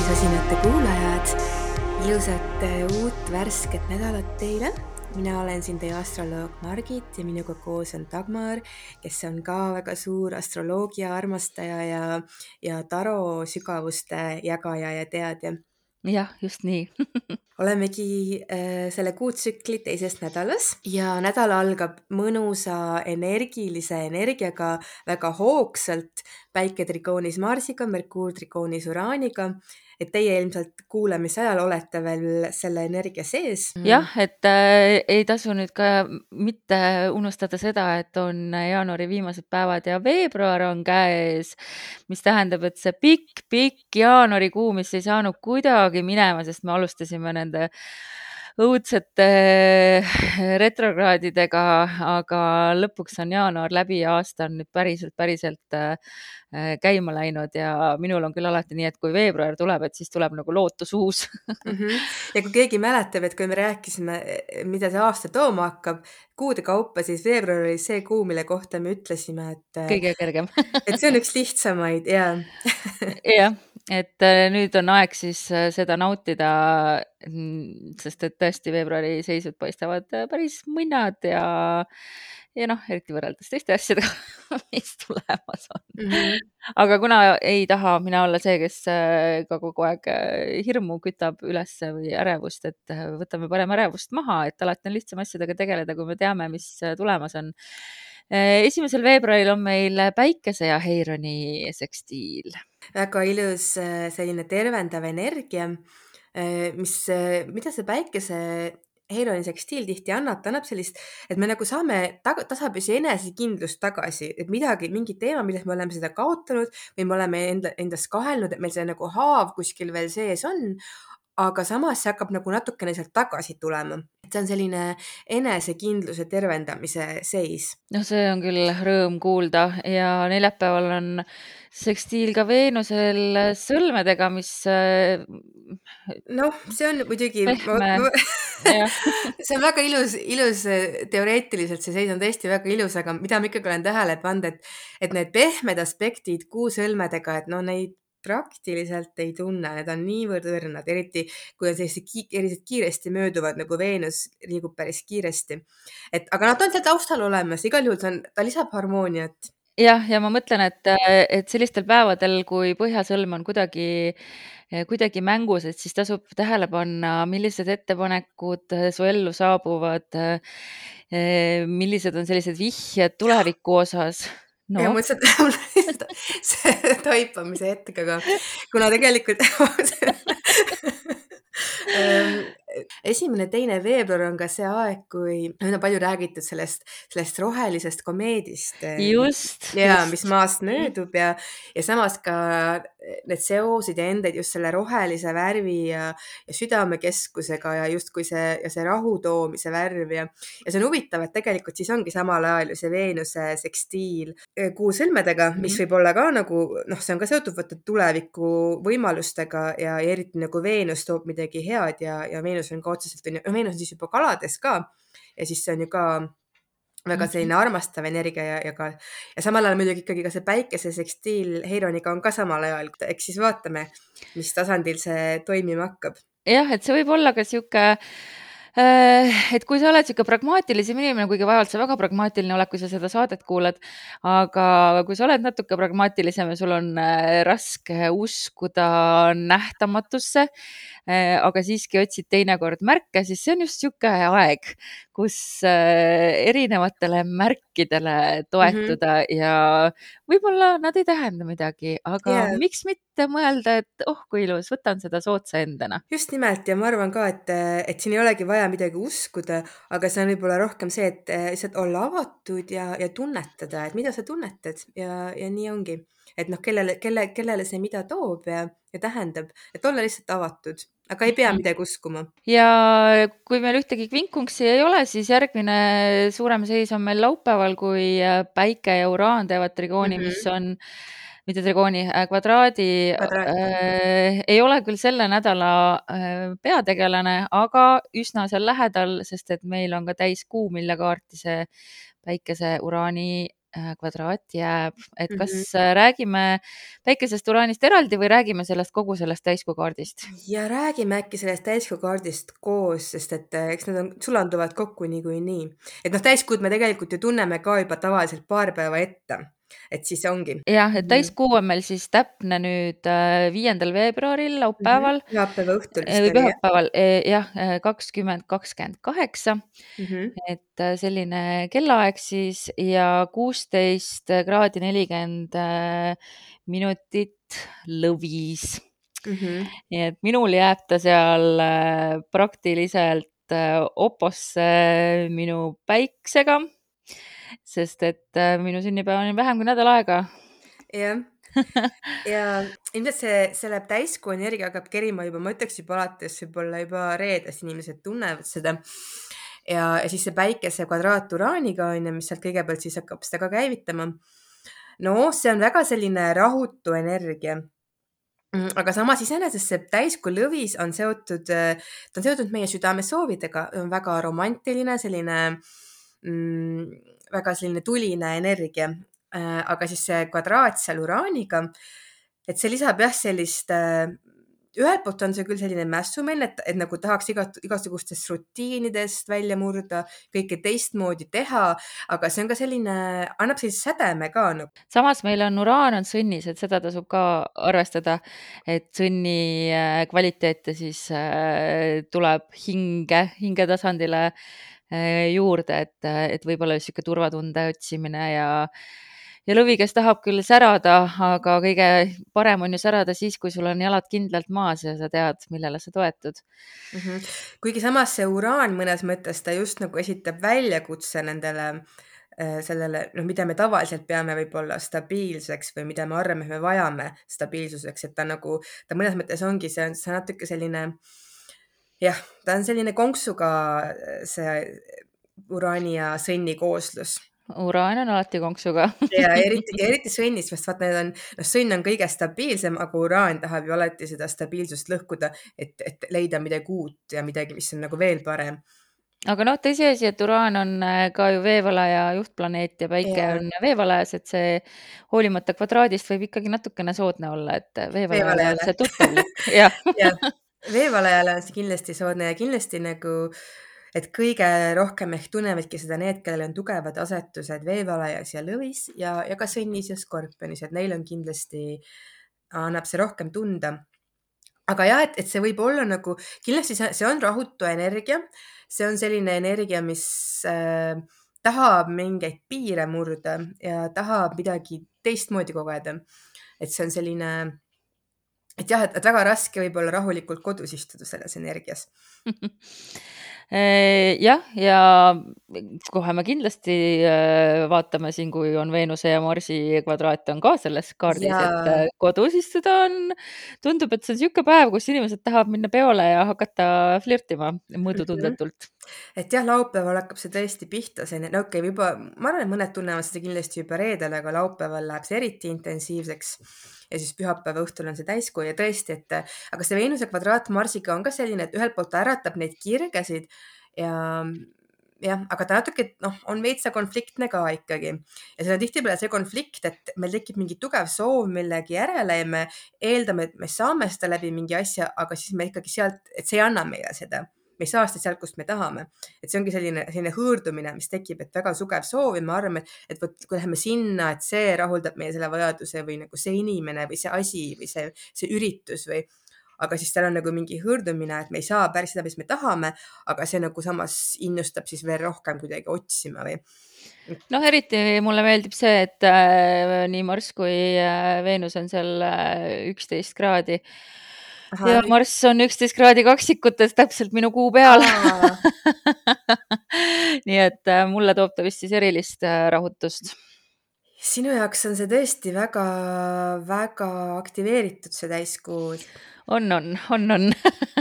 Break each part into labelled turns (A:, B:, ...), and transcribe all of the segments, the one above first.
A: jaagisosinate kuulajad, ilusat uut värsket nädalat teile. mina olen siin teie astroloog Margit ja minuga koos on Dagmar, kes on ka väga suur astroloogia armastaja ja, ja taro sügavuste jagaja ja teadja.
B: jah, just nii
A: olemegi äh, selle kuutsükli teises nädalas ja nädal algab mõnusa energilise energiaga väga hoogsalt. Päike trikoonis Marsiga, Merkuur trikoonis Uraaniga. Et teie ilmselt kuulamise ajal olete veel selle energia sees.
B: jah, et äh, ei tasu nüüd ka mitte unustada seda, et on jaanuari viimased päevad ja veebruar on käes, mis tähendab, et see pikk-pikk jaanuarikuu, mis ei saanud kuidagi minema, sest me alustasime nende õudsete retrokraadidega, aga lõpuks on jaanuar läbi ja aasta on nüüd päriselt, päriselt äh, Äh, käima läinud ja minul on küll alati nii, et kui veebruar tuleb, et siis tuleb nagu lootus uus
A: mm. -hmm. ja kui keegi mäletab, et kui me rääkisime, mida see aasta tooma hakkab, kuude kaupa, siis veebruar oli see kuu, mille kohta me ütlesime, et.
B: Kõige kergem
A: et see on üks lihtsamaid ja
B: jah, et äh, nüüd on aeg siis seda nautida, sest et tõesti veebruari seisud paistavad päris mõnnad ja ja noh, eriti võrreldes teiste asjadega, mis tulemas on mm. -hmm. aga kuna ei taha mina olla see, kes äh, ka kogu aeg äh, hirmu kütab üles või ärevust, et äh, võtame parem ärevust maha, et alati on lihtsam asjadega tegeleda, kui me teame, mis tulemas on. Esimesel veebruaril on meil päikese ja Heironi sekstiil.
A: väga ilus selline tervendav energia mis, mida see päikese Heironi sekstiil tihti annab, ta annab sellist, et me nagu saame taga, tasapisi enesekindlust tagasi, et midagi, mingi teema, milles me oleme seda kaotanud või me oleme enda, endas kahelnud, et meil see nagu haav kuskil veel sees on. Aga samas see hakkab nagu natukene sealt tagasi tulema, et see on selline enesekindluse tervendamise seis.
B: noh, see on küll rõõm kuulda ja neljapäeval on sekstiil ka Veenusel sõlmedega, mis. Äh,
A: noh, see on muidugi. see on väga ilus, ilus teoreetiliselt see seis on tõesti väga ilus, aga mida ma ikkagi olen tähele pannud, et, et need pehmed aspektid kuusõlmedega, et no neid praktiliselt ei tunne, need on niivõrd õrnad, eriti kui on sellised ki sellised kiiresti mööduvad nagu Veenus liigub päris kiiresti. et aga nad on seal taustal olemas, igal juhul see on, ta lisab harmooniat
B: jah, ja ma mõtlen, et, et sellistel päevadel, kui põhjasõlm on kuidagi, kuidagi mängus, et siis tasub tähele panna, millised ettepanekud su ellu saabuvad. millised on sellised vihjed tuleviku osas
A: no.. ja mõtlesin, et mul see taipamise hetk, aga kuna tegelikult esimene, teine veebruar on ka see aeg, kui nüüd on palju räägitud sellest, sellest rohelisest komeedist.
B: Ehm, just.
A: ja mis maast möödub ja, ja samas ka need seosed ja ended just selle rohelise värvi ja, ja südamekeskusega ja justkui see ja see rahu toomise värv ja, ja see on huvitav, et tegelikult siis ongi samal ajal ju see Veenuse sekstiil eh, kuu sõlmedega, mis mhm. võib olla ka nagu noh, see on ka seotud vaata tuleviku võimalustega ja, ja eriti nagu Veenus toob midagi head head ja, ja Veenus on ka otseselt on ju, Veenus on siis juba kalades ka ja siis see on ju ka väga mhm. selline armastav energia ja, ja ka ja samal ajal muidugi ikkagi ka see päikese sekstiil Heironiga on ka samal ajal, eks siis vaatame, mis tasandil see toimima hakkab.
B: jah, et see võib olla ka sihuke Äh, et kui sa oled sihuke pragmaatilisem inimene, kuigi vaevalt sa väga pragmaatiline oled, kui sa seda saadet kuulad, aga kui sa oled natuke pragmaatilisem ja sul on äh, raske uskuda nähtamatusse, äh, aga siiski otsid teinekord märke, siis see on just sihuke aeg, kus erinevatele märkidele toetuda mm -hmm. ja võib-olla nad ei tähenda midagi, aga yeah. miks mitte mõelda, et oh kui ilus, võtan seda soodsa endana.
A: just nimelt ja ma arvan ka, et, et siin ei olegi vaja midagi uskuda, aga see on võib-olla rohkem see, et lihtsalt olla avatud ja, ja tunnetada, et mida sa tunnetad ja, ja nii ongi. et noh, kellele, kelle, kellele see mida toob ja, ja tähendab, et olla lihtsalt avatud, aga ei pea mhm. midagi uskuma.
B: ja kui meil ühtegi kvinkunksi ei ole, siis järgmine suurem seis on meil laupäeval, kui eh, Päike ja Uraan teevad trigooni mm, -hmm. mis on mitte trigooni, äh, kvadraadi äh, ei ole küll selle nädala äh, peategelane, aga üsna seal lähedal, sest et meil on ka täiskuu, mille kaarti see päikese uraani äh, kvadraat jääb, et kas
A: Mhm.
B: äh, räägime päikesest uraanist eraldi või räägime sellest kogu sellest täiskuu kaardist?
A: ja räägime äkki sellest täiskuu kaardist koos, sest et äh, eks nad on, sulanduvad kokku niikuinii. et noh, täiskuud me tegelikult ju tunneme ka juba tavaliselt paar päeva ette, et siis ongi.
B: jah, et
A: Mhm.
B: täiskuu on meil siis täpne nüüd äh, viiendal veebruaril, laupäeval
A: pühapäeva õhtul
B: äh, või
A: vist oli jah
B: pühapäeval äh, jah, kakskümmend kakskümmend kaheksa.
A: mm? -hmm.
B: et äh, selline kellaaeg siis ja kuusteist kraadi nelikümmend äh, minutit lõvis.
A: Mm -hmm.
B: nii et minul jääb ta seal äh, praktiliselt äh, oposse minu päiksega, sest et äh, minu sünnipäevani on vähem kui nädal aega.
A: jah, ja ilmselt see, selle täiskuu energia hakkab kerima juba, ma ütleks juba alates võib-olla juba reedest inimesed tunnevad seda. ja, ja siis see päikese kvadraat uraaniga on ju, mis sealt kõigepealt siis hakkab seda ka käivitama. no see on väga selline rahutu energia aga samas iseenesest see täiskuu lõvis on seotud, ta on seotud meie südamesoovidega, on väga romantiline, selline mm, väga selline tuline energia. aga siis see kvadraat seal uraaniga, et see lisab jah, sellist, ühelt poolt on see küll selline mässumeelne, et, et nagu tahaks igat, igasugustest rutiinidest välja murda, kõike teistmoodi teha, aga see on ka selline, annab sellise sädeme ka nagu.
B: samas meil on uraan on sõnnis, et seda tasub ka arvestada, et sõnni kvaliteete siis äh, tuleb hinge, hinge tasandile äh, juurde, et, et võib-olla niisugune turvatunde otsimine ja ja lõvi, kes tahab küll särada, aga kõige parem on ju särada siis, kui sul on jalad kindlalt maas ja sa tead, millele sa toetud
A: mm. -hmm. kuigi samas see uraan mõnes mõttes ta just nagu esitab väljakutse nendele sellele, noh, mida me tavaliselt peame võib-olla stabiilseks või mida me arvame, et me vajame stabiilsuseks, et ta nagu, ta mõnes mõttes ongi, see on, see on natuke selline jah, ta on selline konksuga see uraani ja sõnni kooslus
B: uraan on alati konksuga
A: ja eriti, eriti sõnnis, sest vaata, need on, noh, sõnn on kõige stabiilsem, aga uraan tahab ju alati seda stabiilsust lõhkuda, et, et leida midagi uut ja midagi, mis on nagu veel parem.
B: aga noh, tõsiasi, et uraan on ka ju veevalaja juhtplaneet ja päike ja. on veevalajas, et see hoolimata kvadraadist võib ikkagi natukene soodne olla, et veevalajale on see tuttavlik jah
A: ja. veevalajale on see kindlasti soodne ja kindlasti nagu et kõige rohkem ehk tunnevadki seda need, kellel on tugevad asetused veevalajas ja lõvis ja, ja ka sõnnis ja skorpionis, et neil on kindlasti, annab see rohkem tunda. aga jah, et, et see võib olla nagu, kindlasti see, see on rahutu energia, see on selline energia, mis äh, tahab mingeid piire murda ja tahab midagi teistmoodi kogeda. et see on selline, et jah, et, et väga raske võib olla rahulikult kodus istuda selles energias
B: jah, ja kohe me kindlasti vaatame siin, kui on Veenuse ja Marsi kvadraat on ka selles kaardis, et kodus istuda on, tundub, et see on niisugune päev, kus inimesed tahavad minna peole ja hakata flirtima mõõdutundetult mm.
A: -hmm. et jah, laupäeval hakkab see tõesti pihta, see, no okei okay,, juba, ma arvan, et mõned tunnevad seda kindlasti juba reedel, aga laupäeval läheb see eriti intensiivseks ja siis pühapäeva õhtul on see täiskuu ja tõesti, et aga see Veenuse kvadraat Marsiga on ka selline, et ühelt poolt ta äratab neid kirgesid ja jah, aga ta natuke noh, on veitsa konfliktne ka ikkagi. Ja see on tihtipeale see konflikt, et meil tekib mingi tugev soov millegi järele ja me eeldame, et me saame seda läbi mingi asja, aga siis me ikkagi sealt, et see ei anna meile seda me ei saa seda sealt, kust me tahame. et see ongi selline, selline hõõrdumine, mis tekib, et väga sugev soov ja me arvame, et, et vot kui läheme sinna, et see rahuldab meie selle vajaduse või nagu see inimene või see asi või see, see üritus või aga siis seal on nagu mingi hõõrdumine, et me ei saa päris seda, mis me tahame, aga see nagu samas innustab siis veel rohkem kuidagi otsima või.
B: noh, eriti mulle meeldib see, et äh, nii Marss kui äh, Veenus on seal üksteist äh, kraadi Aha, ja Marss on üksteist kraadi kaksikutes täpselt minu kuu peal nii et äh, mulle toob ta vist siis erilist äh, rahutust.
A: sinu jaoks on see tõesti väga-väga aktiveeritud, see täiskuu.
B: on, on, on, on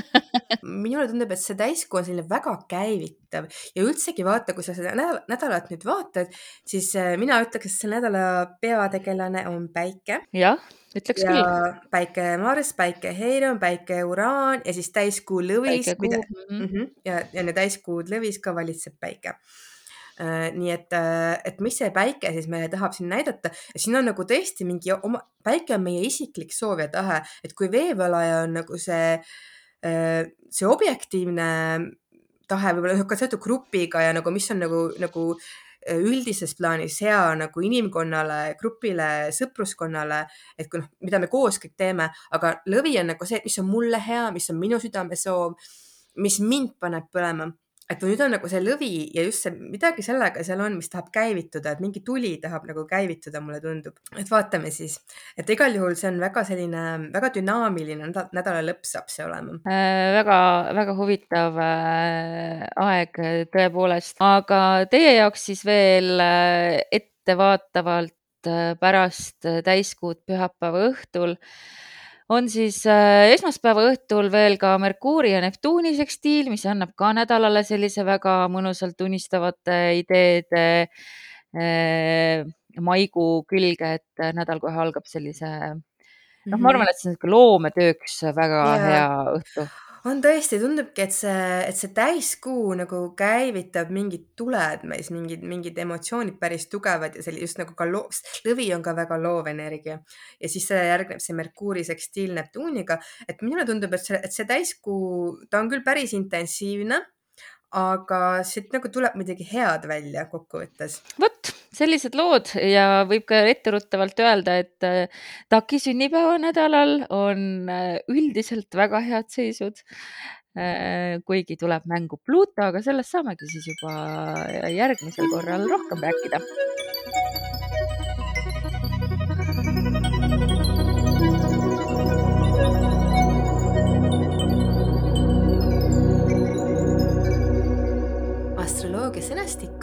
A: minule tundub, et see täiskuu on selline väga käivitav ja üldsegi vaata, kui sa seda nädalat nüüd vaatad, siis äh, mina ütleks, et selle nädala peategelane on päike.
B: jah ütleks
A: ja
B: küll.
A: päike Marss, päike Heiron, päike Uraan ja siis täiskuu lõvis.
B: Mida...
A: Mm -hmm. ja enne täiskuud lõvis ka valitseb päike. Äh, nii et, äh, et mis see päike siis meile tahab siin näidata siin on nagu tõesti mingi oma, päike on meie isiklik soov ja tahe, et kui veevalaja on nagu see, äh, see objektiivne tahe võib-olla ka seotud grupiga ja nagu, mis on nagu, nagu üldises plaanis hea nagu inimkonnale, grupile, sõpruskonnale, et kui noh, mida me koos kõik teeme, aga lõvi on nagu see, mis on mulle hea, mis on minu südamesoov, mis mind paneb põlema et nüüd on nagu see lõvi ja just see midagi sellega seal on, mis tahab käivituda, et mingi tuli tahab nagu käivituda, mulle tundub. et vaatame siis, et igal juhul see on väga selline väga dünaamiline nädala lõpp saab see olema
B: äh,. väga-väga huvitav äh, aeg tõepoolest, aga teie jaoks siis veel äh, ettevaatavalt äh, pärast täiskuud pühapäeva õhtul on siis äh, esmaspäeva õhtul veel ka Merkuuri ja Neptuuni sekstiil, mis annab ka nädalale sellise väga mõnusalt unistavate ideede äh, maikuu külge, et nädal kohe algab sellise noh, ma
A: Mhm.
B: arvan, et see on niisugune loometööks väga
A: Jaa.
B: hea õhtu.
A: On tõesti, tundubki, et see, et see täiskuu nagu käivitab mingid tuled meis, mingid, mingid emotsioonid päris tugevad ja selline just nagu ka loo-, lõvi on ka väga loov energia. ja siis sellele järgneb see Merkuuri sekstiil Neptuuniga, et minule tundub, et see, et see täiskuu, ta on küll päris intensiivne, aga siit nagu tuleb midagi head välja kokkuvõttes.
B: vot sellised lood ja võib ka etteruttavalt öelda, et äh, Taki sünnipäevanädalal on äh, üldiselt väga head seisud. Äh, kuigi tuleb mängu Pluto, aga sellest saamegi siis juba järgmisel korral rohkem rääkida.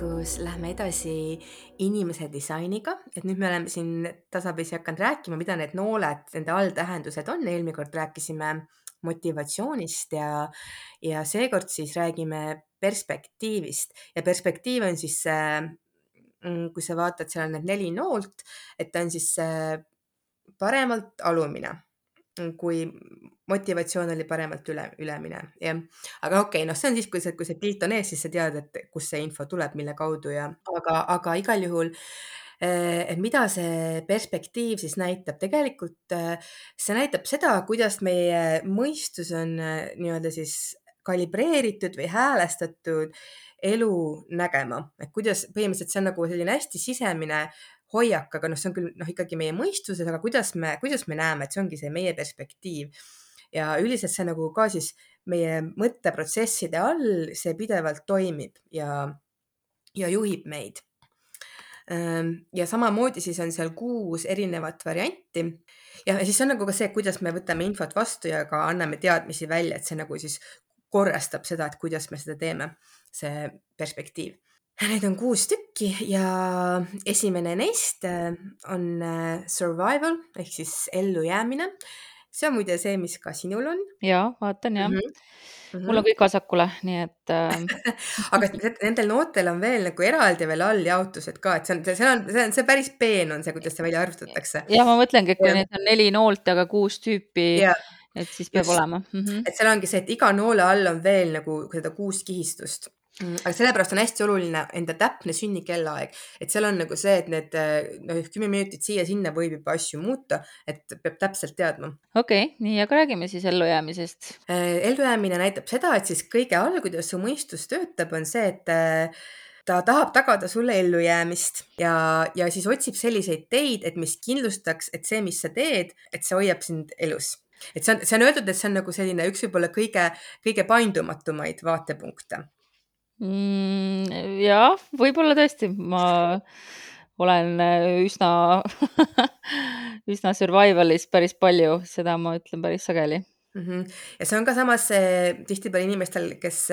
A: Sõnastikus lähme edasi inimese disainiga, et nüüd me oleme siin tasapisi hakanud rääkima, mida need nooled, nende alltähendused on, eelmine kord rääkisime motivatsioonist ja, ja seekord siis räägime perspektiivist. Ja perspektiiv on siis see, kui sa vaatad, seal on need neli noolt, et ta on siis paremalt alumine. Kui motivatsioon oli paremalt üle, ülemine, jah. aga okei okay,, noh, see on siis, kui see, kui see pilt on ees, siis sa tead, et kust see info tuleb, mille kaudu ja, aga, aga igal juhul et mida see perspektiiv siis näitab, tegelikult see näitab seda, kuidas meie mõistus on nii-öelda siis kalibreeritud või häälestatud elu nägema, et kuidas põhimõtteliselt see on nagu selline hästi sisemine hoiak, aga noh, see on küll noh, ikkagi meie mõistuses, aga kuidas me, kuidas me näeme, et see ongi see meie perspektiiv. Ja üldiselt see nagu ka siis meie mõtteprotsesside all, see pidevalt toimib ja, ja juhib meid. ja samamoodi siis on seal kuus erinevat varianti ja siis on nagu ka see, kuidas me võtame infot vastu ja ka anname teadmisi välja, et see nagu siis korrastab seda, et kuidas me seda teeme, see perspektiiv Neid on kuus tükki ja esimene neist äh, on äh, survival ehk siis ellujäämine. See on muide see, mis ka sinul on.
B: ja vaatan jah mm. -hmm. Mm -hmm. mul on kõik vasakule, nii et äh...
A: aga nendel noortel on veel nagu eraldi veel alljaotused ka, et see on, see on, see on, see päris peen on see, kuidas see välja arvutatakse.
B: ja ma mõtlengi, et kui ja. neid on neli noolt, aga kuus tüüpi, et siis peab Just. olema mm.
A: -hmm. et seal ongi see, et iga noole all on veel nagu seda kuus kihistust aga sellepärast on hästi oluline enda täpne sünnikellaaeg, et seal on nagu see, et need noh, kümme minutit siia-sinna võib juba asju muuta, et peab täpselt teadma.
B: okei okay,, nii, aga räägime siis ellujäämisest.
A: Äh, ellujäämine näitab seda, et siis kõige all, kuidas su mõistus töötab, on see, et äh, ta tahab tagada sulle ellujäämist ja, ja siis otsib selliseid teid, et mis kindlustaks, et see, mis sa teed, et see hoiab sind elus et see on, see on öeldud, et see on nagu selline üks võib-olla kõige, kõige paindumatumaid vaatepunkte
B: mm,? jah, võib-olla tõesti, ma olen äh, üsna üsna survival'is päris palju, seda ma ütlen päris sageli
A: mm. -hmm. ja see on ka samas tihtipeale inimestel, kes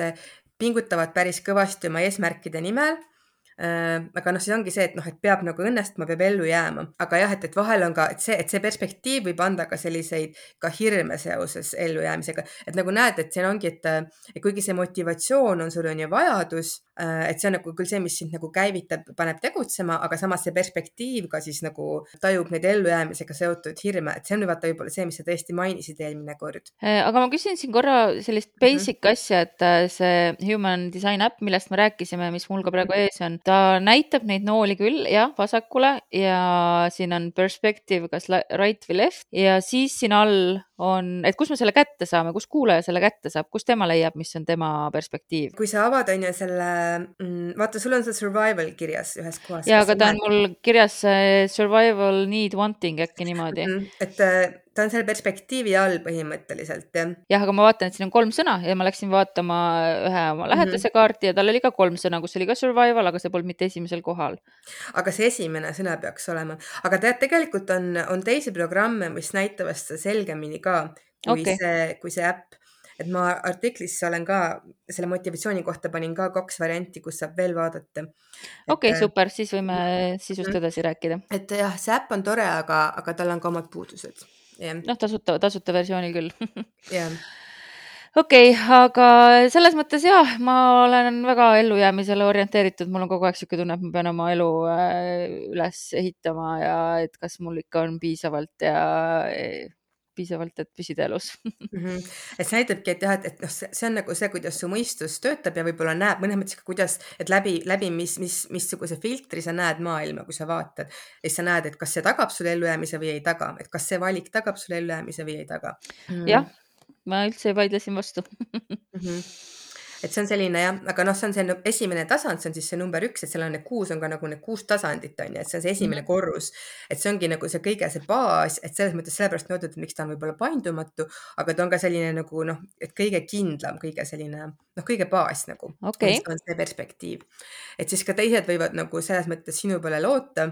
A: pingutavad päris kõvasti oma eesmärkide nimel Äh, aga noh, siis ongi see, et noh, et peab nagu õnnestuma, peab ellu jääma, aga jah, et, et vahel on ka, et see, et see perspektiiv võib anda ka selliseid ka hirme seoses ellujäämisega, et nagu näed, et siin ongi, et, kuigi see motivatsioon on sul on ju vajadus, äh, et see on nagu küll see, mis sind nagu käivitab, paneb tegutsema, aga samas see perspektiiv ka siis nagu tajub neid ellujäämisega seotud hirme, et see on vaata võib-olla see, mis sa tõesti mainisid eelmine kord.
B: Äh, aga ma küsin siin korra sellist basic mm -hmm. asja, et see human design äpp, millest me rääkisime, mis mul ka praegu ees on ta näitab neid nooli küll jah, vasakule ja siin on perspective, kas right või left ja siis siin all on, et kus me selle kätte saame, kus kuulaja selle kätte saab, kus tema leiab, mis on tema perspektiiv?
A: kui sa avad, on ju selle, mm, vaata, sul on see survival kirjas ühes kohas.
B: ja, aga ta on mul kirjas survival need wanting äkki niimoodi
A: mm. -hmm. et äh, ta on seal perspektiivi all põhimõtteliselt, jah.
B: jah, aga ma vaatan, et siin on kolm sõna ja ma läksin vaatama ühe oma lähedase mm -hmm. kaarti ja tal oli ka kolm sõna, kus oli ka survival, aga see polnud mitte esimesel kohal.
A: aga see esimene sõna peaks olema, aga tead, tegelikult on, on teisi programme, mis näitavad seda selgemini ka kui okay. see, kui see äpp et ma artiklis olen ka selle motivatsiooni kohta panin ka kaks varianti, kus saab veel vaadata.
B: okei okay,, super, siis võime sisust mhm. edasi rääkida.
A: et jah, see äpp on tore, aga, aga tal on ka omad puudused
B: noh, tasuta, tasuta versioonil küll
A: jah
B: okei okay,, aga selles mõttes jah, ma olen väga ellujäämisele orienteeritud, mul on kogu aeg niisugune tunne, et ma pean oma elu äh, üles ehitama ja et kas mul ikka on piisavalt ja piisavalt, et püsida elus
A: mm. -hmm. et see näitabki, et jah, et, et noh, see on nagu see, kuidas su mõistus töötab ja võib-olla näeb mõnes mõttes ka, kuidas, et läbi, läbi mis, mis, missuguse filtri sa näed maailma, kui sa vaatad. ja siis sa näed, et kas see tagab sulle ellujäämise või ei taga, et kas see valik tagab sulle ellujäämise või ei taga
B: mm. -hmm. jah, ma üldse ei vaidle siin vastu
A: mm. -hmm et see on selline jah, aga noh, see on see esimene tasand, see on siis see number üks, et seal on need kuus on ka nagu need kuus tasandit on ju, et see on see esimene -hmm. korrus. et see ongi nagu see kõige see baas, et selles mõttes sellepärast on öeldud, et miks ta on võib-olla paindumatu, aga ta on ka selline nagu noh, et kõige kindlam, kõige selline noh, kõige baas nagu
B: okay.
A: on see perspektiiv. et siis ka teised võivad nagu selles mõttes sinu peale loota,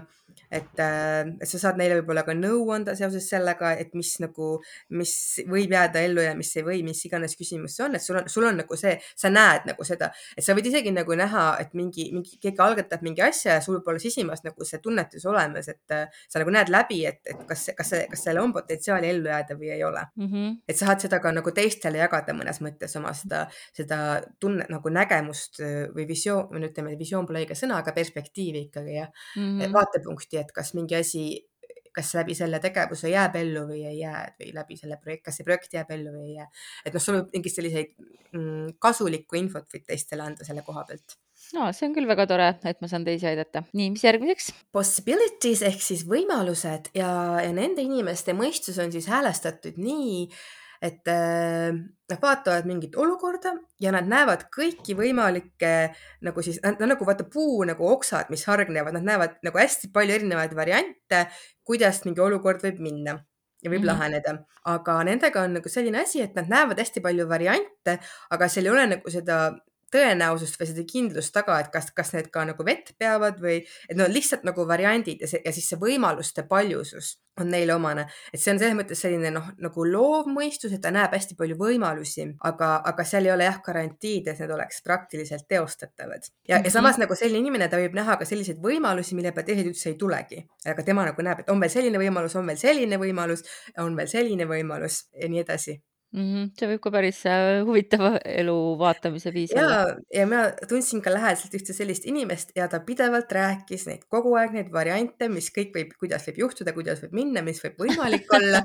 A: et, äh, et sa saad neile võib-olla ka nõu anda seoses sellega, et mis nagu, mis võib jääda ellu ja mis ei või, mis iganes küsimus see on, et sul on, sul on nagu see, sa näed nagu seda, et sa võid isegi nagu näha, et mingi, mingi, keegi algatab mingi asja ja sul pole sisimas nagu see tunnetus olemas, et äh, sa nagu näed läbi, et, et kas, kas kas seal on potentsiaali ellu jääda või ei ole
B: mm. -hmm.
A: et sa saad seda ka nagu teistele jagada mõnes mõttes oma seda, seda tunnet nagu nägemust äh, või visioon, või ütleme, visioon pole õige sõna, aga perspektiivi ikkagi jah mm -hmm., vaatepunkti, et kas mingi asi kas läbi selle tegevuse jääb ellu või ei jää või läbi selle projekt, kas see projekt jääb ellu või ei jää. et noh, sul võib mingit selliseid mm, kasulikku infot võid teistele anda selle koha pealt
B: no see on küll väga tore, et ma saan teisi aidata. nii, mis järgmiseks?
A: Possibilities ehk siis võimalused ja, ja nende inimeste mõistus on siis häälestatud nii, et äh, nad vaatavad mingit olukorda ja nad näevad kõiki võimalikke nagu siis, nad on nagu vaata puu nagu oksad, mis hargnevad, nad näevad nagu hästi palju erinevaid variante, kuidas mingi olukord võib minna ja võib mm -hmm. laheneda, aga nendega on nagu selline asi, et nad näevad hästi palju variante, aga seal ei ole nagu seda tõenäosust või seda kindlust taga, et kas, kas need ka nagu vett peavad või et need on lihtsalt nagu variandid ja see ja siis see võimaluste paljusus on neile omane, et see on selles mõttes selline noh, nagu loov mõistus, et ta näeb hästi palju võimalusi, aga, aga seal ei ole jah garantiid, et need oleks praktiliselt teostatavad. ja mm, -hmm. ja samas nagu selline inimene, ta võib näha ka selliseid võimalusi, mille peale teised üldse ei tulegi, aga tema nagu näeb, et on veel selline võimalus, on veel selline võimalus, on veel selline võimalus ja nii edasi
B: -hmm. see võib ka päris äh, huvitava elu vaatamise viis
A: olla. ja, ja ma tundsin ka lähedaselt ühte sellist inimest ja ta pidevalt rääkis neid kogu aeg neid variante, mis kõik võib, kuidas võib juhtuda, kuidas võib minna, mis võib võimalik olla.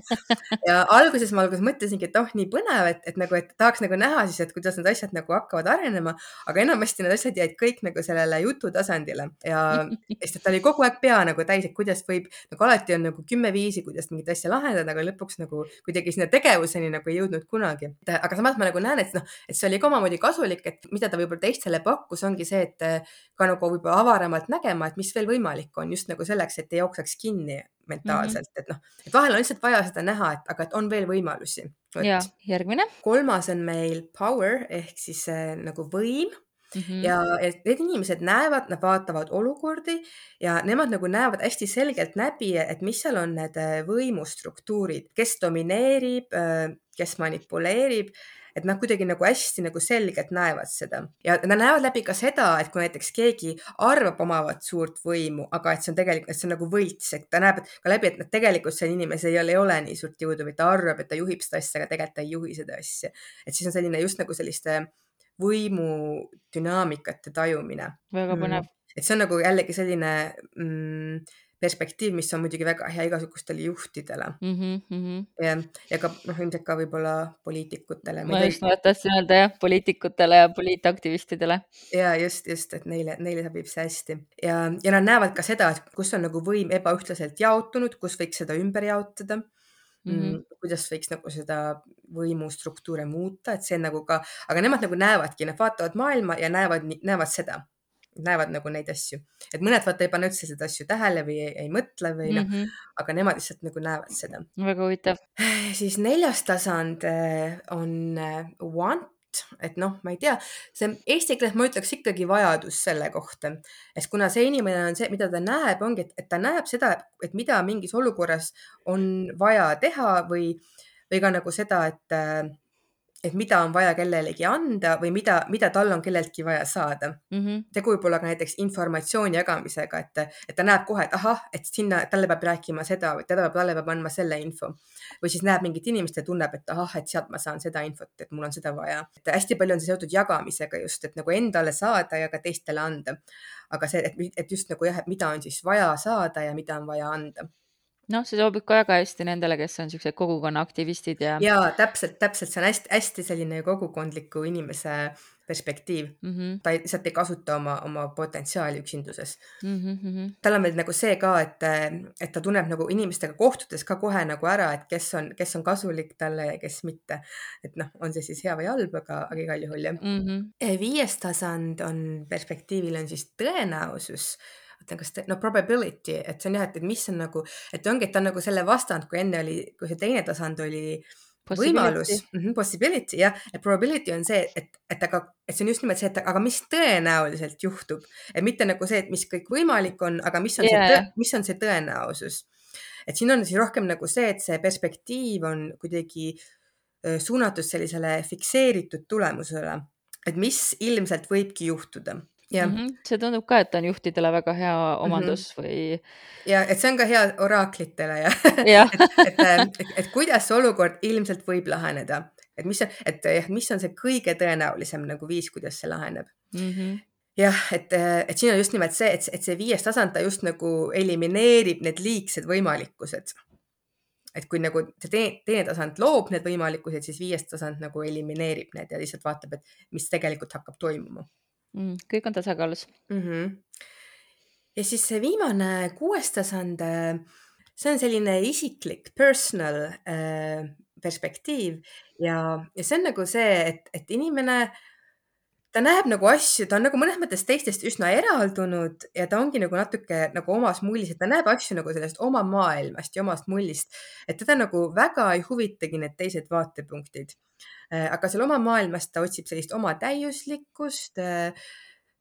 A: ja alguses ma alguses mõtlesingi, et oh, nii põnev, et, et nagu, et tahaks nagu näha siis, et kuidas need asjad nagu hakkavad arenema, aga enamasti need asjad jäid kõik nagu sellele jutu tasandile ja sest et ta oli kogu aeg pea nagu täis, et kuidas võib, nagu alati on nagu kümme viisi, kuidas mingit asja lahendada, aga lõpuks nagu kuidagi sinna tegevuseni nagu ei jõudnud jõudnud kunagi. aga samas ma nagu näen, et noh, et see oli ka omamoodi kasulik, et mida ta võib-olla teistele pakkus, ongi see, et eh, ka nagu võib-olla avaramalt nägema, et mis veel võimalik on just nagu selleks, et ei jookseks kinni mentaalselt mm, -hmm. et noh, et vahel on lihtsalt vaja seda näha, et aga et on veel võimalusi.
B: ja järgmine.
A: kolmas on meil power ehk siis äh, nagu võim Mm -hmm. ja et need inimesed näevad, nad vaatavad olukordi ja nemad nagu näevad hästi selgelt läbi, et mis seal on need äh, võimustruktuurid, kes domineerib, äh, kes manipuleerib, et nad kuidagi nagu hästi nagu selgelt näevad seda ja nad näevad läbi ka seda, et kui näiteks keegi arvab omavat suurt võimu, aga et see on tegelikult, et see on nagu võlts, et ta näeb ka läbi, et tegelikult see inimesel ei ole, ei ole nii suurt jõudu või ta arvab, et ta juhib seda asja, aga tegelikult ta ei juhi seda asja. et siis on selline just nagu selliste võimudünaamikate tajumine.
B: väga põnev
A: mm.. et see on nagu jällegi selline mm, perspektiiv, mis on muidugi väga hea igasugustele juhtidele
B: mm. -hmm, mm -hmm.
A: ja, ja ka noh, ilmselt ka võib-olla poliitikutele.
B: ma just ei... tahtsin öelda jah, poliitikutele ja poliitaktivistidele.
A: ja just, just, et neile, neile sobib see hästi ja, ja nad näevad ka seda, et kus on nagu võim ebaühtlaselt jaotunud, kus võiks seda ümber jaotada Mm -hmm. kuidas võiks nagu seda võimustruktuure muuta, et see nagu ka, aga nemad nagu näevadki, nad vaatavad maailma ja näevad, näevad seda näevad nagu neid asju, et mõned vaata ei pane üldse seda asju tähele või ei, ei mõtle või noh mm -hmm., aga nemad lihtsalt nagu näevad seda.
B: väga huvitav.
A: siis neljas tasand eh, on eh, want, et noh, ma ei tea, see eesti keeles ma ütleks ikkagi vajadus selle kohta, et kuna see inimene on see, mida ta näeb, ongi, et ta näeb seda, et mida mingis olukorras on vaja teha või, või ka nagu seda, et et mida on vaja kellelegi anda või mida, mida tal on kelleltki vaja saada mm. -hmm. tegu võib olla ka näiteks informatsiooni jagamisega, et, et ta näeb kohe, et ahah, et sinna talle peab rääkima seda või teda peab, talle peab andma selle info. või siis näeb mingit inimest ja tunneb, et ahah, et sealt ma saan seda infot, et mul on seda vaja. et hästi palju on see seotud jagamisega just, et nagu endale saada ja ka teistele anda. aga see, et, et just nagu jah, et mida on siis vaja saada ja mida on vaja anda
B: noh, see sobib ka väga hästi nendele, kes on siuksed kogukonnaaktivistid ja.
A: ja täpselt, täpselt, see on hästi-hästi selline kogukondliku inimese perspektiiv mm. -hmm. ta ei, lihtsalt ei kasuta oma, oma potentsiaali üksinduses mm. -hmm. tal on veel nagu see ka, et, et ta tunneb nagu inimestega kohtudes ka kohe nagu ära, et kes on, kes on kasulik talle ja kes mitte. et noh, on see siis hea või halb, aga, aga igal juhul jah mm. -hmm. viies tasand on perspektiivil on siis tõenäosus mõtlen, kas te, no probability, et see on jah, et, et mis on nagu, et ongi, et ta on nagu selle vastand, kui enne oli, kui see teine tasand oli võimalus. Mm, -hmm, possibility jah, et probability on see, et, et aga, et see on just nimelt see, et aga mis tõenäoliselt juhtub, et mitte nagu see, et mis kõik võimalik on, aga mis on yeah. see, mis on see tõenäosus. et siin on siis rohkem nagu see, et see perspektiiv on kuidagi suunatud sellisele fikseeritud tulemusele, et mis ilmselt võibki juhtuda
B: mm -hmm. see tundub ka, et on juhtidele väga hea omandus mm -hmm. või.
A: ja et see on ka hea oraaklitele ja, ja. et, et, et, et kuidas see olukord ilmselt võib laheneda, et mis, et jah, mis on see kõige tõenäolisem nagu viis, kuidas see laheneb mm. -hmm jah, et, et siin on just nimelt see, et, et see viies tasand, ta just nagu elimineerib need liigsed võimalikkused. et kui nagu teine, teine tasand loob need võimalikkused, siis viies tasand nagu elimineerib need ja lihtsalt vaatab, et mis tegelikult hakkab toimuma
B: mm,. kõik on tasakaalus mm. -hmm.
A: ja siis see viimane kuues tasand, see on selline isiklik, personal äh, perspektiiv ja, ja see on nagu see, et, et inimene ta näeb nagu asju, ta on nagu mõnes mõttes teistest üsna eraldunud ja ta ongi nagu natuke nagu omas mullis, et ta näeb asju nagu sellest oma maailmast ja omast mullist, et teda nagu väga ei huvitagi need teised vaatepunktid Äh, aga seal oma maailmas ta otsib sellist oma täiuslikkust, äh,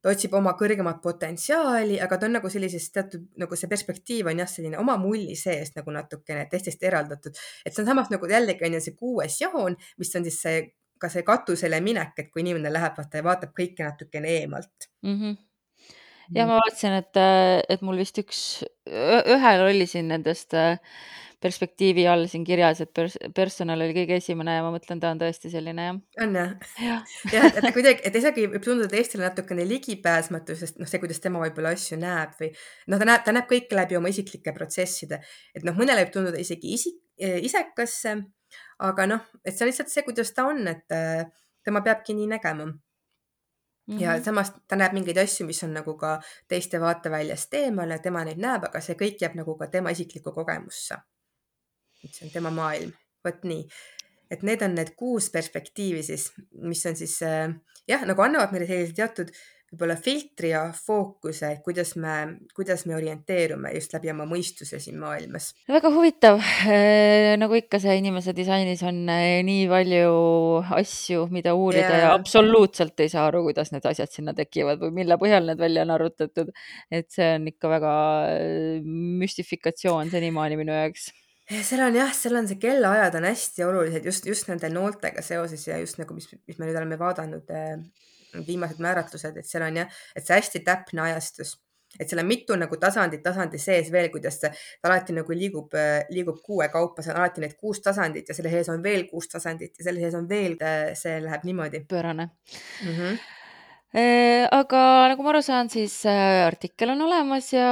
A: ta otsib oma kõrgemat potentsiaali, aga ta on nagu sellises teatud nagu see perspektiiv on jah, selline oma mulli sees nagu natukene teistest eraldatud, et see on samas nagu jällegi on ju see kuues joon, mis on siis see ka see katusele minek, et kui inimene läheb vaata ja vaatab kõike natukene eemalt. Mm. -hmm
B: ja ma vaatasin, et, et mul vist üks, ühel oli siin nendest äh, perspektiivi all siin kirjas, et pers personal oli kõige esimene ja ma mõtlen, ta on tõesti selline jah.
A: on jah? jah, et, et kuidagi, et isegi võib tunduda Eestile natukene ligipääsmatu, sest noh, see, kuidas tema võib-olla asju näeb või noh, ta näeb, ta näeb kõike läbi oma isiklike protsesside, et noh, mõnele võib tunduda isegi isik, isekas aga noh, et see on lihtsalt see, kuidas ta on, et äh, tema peabki nii nägema. Ja samas ta näeb mingeid asju, mis on nagu ka teiste vaateväljast eemal ja tema neid näeb, aga see kõik jääb nagu ka tema isiklikku kogemusse see on tema maailm, vot nii. et need on need kuus perspektiivi siis, mis on siis äh, jah, nagu annavad meile sellise teatud võib-olla filtri ja fookuse, kuidas me, kuidas me orienteerume just läbi oma mõistuse siin maailmas.
B: väga huvitav, äh, nagu ikka see inimese disainis on äh, nii palju asju, mida uurida ja, ja absoluutselt ei saa aru, kuidas need asjad sinna tekivad või mille põhjal need välja on arvutatud. et see on ikka väga müstifikatsioon senimaani minu jaoks
A: seal on jah, seal on see kellaajad on hästi olulised just, just nende nooltega seoses ja just nagu, mis, mis me nüüd oleme vaadanud äh, viimased määratlused, et seal on jah, et see hästi täpne ajastus, et seal on mitu nagu tasandit tasandi sees veel, kuidas see alati nagu liigub, äh, liigub kuue kaupa, see on alati need kuus tasandit ja selle sees on veel kuus tasandit ja selle sees on veel, see läheb niimoodi.
B: pöörane mm. -hmm Äh, aga nagu ma aru saan, siis äh, artikkel on olemas ja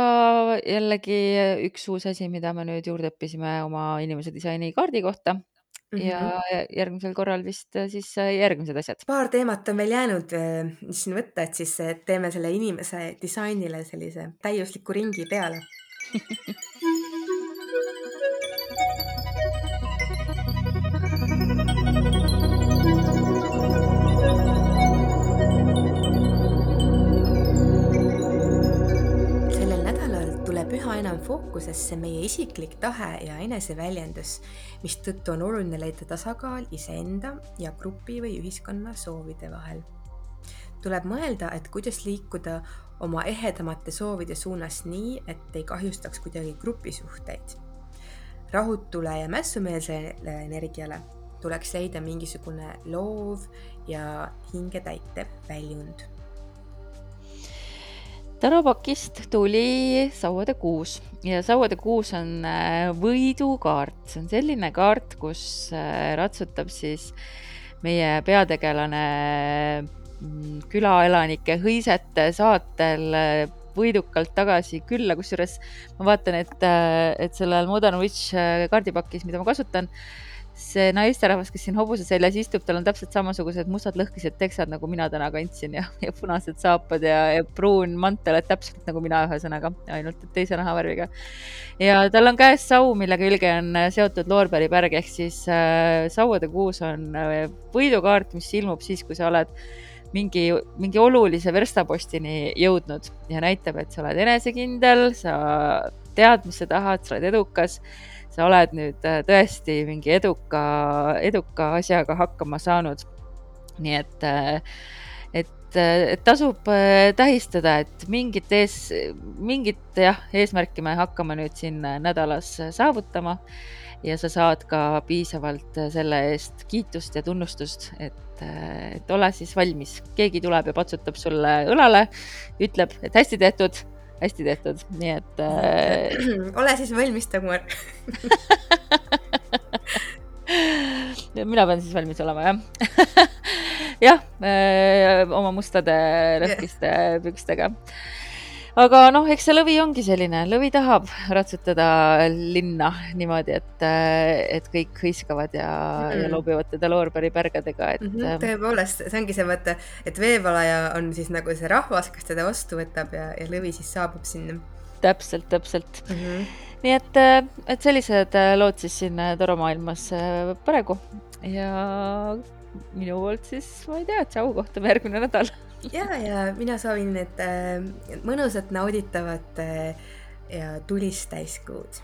B: jällegi üks uus asi, mida me nüüd juurde õppisime oma inimese disaini kaardi kohta ja
A: -hmm.
B: järgmisel korral vist äh, siis järgmised asjad.
A: paar teemat on veel jäänud, mis siin võtta, et siis teeme selle inimese disainile sellise täiusliku ringi peale enam fookusesse meie isiklik tahe ja eneseväljendus, mistõttu on oluline leida tasakaal iseenda ja grupi või ühiskonna soovide vahel. tuleb mõelda, et kuidas liikuda oma ehedamate soovide suunas nii, et ei kahjustaks kuidagi grupisuhteid. rahutule ja mässumeelsele energiale tuleks leida mingisugune loov ja hingetäitev väljund
B: Tarapakist tuli Sauade kuus ja Sauade kuus on äh, võidukaart, see on selline kaart, kus äh, ratsutab siis meie peategelane mm, külaelanike hõisete saatel äh, võidukalt tagasi külla, kusjuures ma vaatan, et, et sellel Modern Witch kaardipakis, mida ma kasutan, see naisterahvas, kes siin hobuse seljas istub, tal on täpselt samasugused mustad lõhkised teksad, nagu mina täna kandsin ja, ja punased saapad ja, ja pruun mantel, et täpselt nagu mina, ühesõnaga, ainult teise nahavärviga. ja tal on käes sau, mille külge on seotud Loorberi pärg ehk siis äh, sauade kuus on äh, võidukaart, mis ilmub siis, kui sa oled mingi, mingi olulise verstapostini jõudnud ja näitab, et sa oled enesekindel, sa tead, mis sa tahad, sa oled edukas sa oled nüüd äh, tõesti mingi eduka, eduka asjaga hakkama saanud. nii et, äh, et, äh, et tasub tähistada, et mingit ees, mingit jah, eesmärki me hakkame nüüd siin nädalas saavutama. Ja sa saad ka piisavalt selle eest kiitust ja tunnustust, et, et ole siis valmis, keegi tuleb ja patsutab sulle õlale, ütleb, et hästi tehtud hästi tehtud, nii et
A: äh.... ole siis valmis, Dagmar.
B: Mina pean siis valmis olema, jah. Jah, äh, oma mustade lõhkiste pükstega aga noh, eks see lõvi ongi selline, lõvi tahab ratsutada linna niimoodi, et, et kõik hõiskavad ja mm, -hmm. ja loobivad teda loorberi pärgadega, et mm.
A: -hmm, tõepoolest, see ongi see mõte, et veevalaja on siis nagu see rahvas, kes teda vastu võtab ja, ja lõvi siis saabub sinna.
B: täpselt, täpselt mm.
A: -hmm.
B: nii et, et sellised lood siis siin toromaailmas praegu ja minu poolt siis ma ei tea, tšau, kohtume järgmine nädal
A: ja, ja mina soovin, et äh, mõnusat, nauditavat äh, ja tulist täiskuud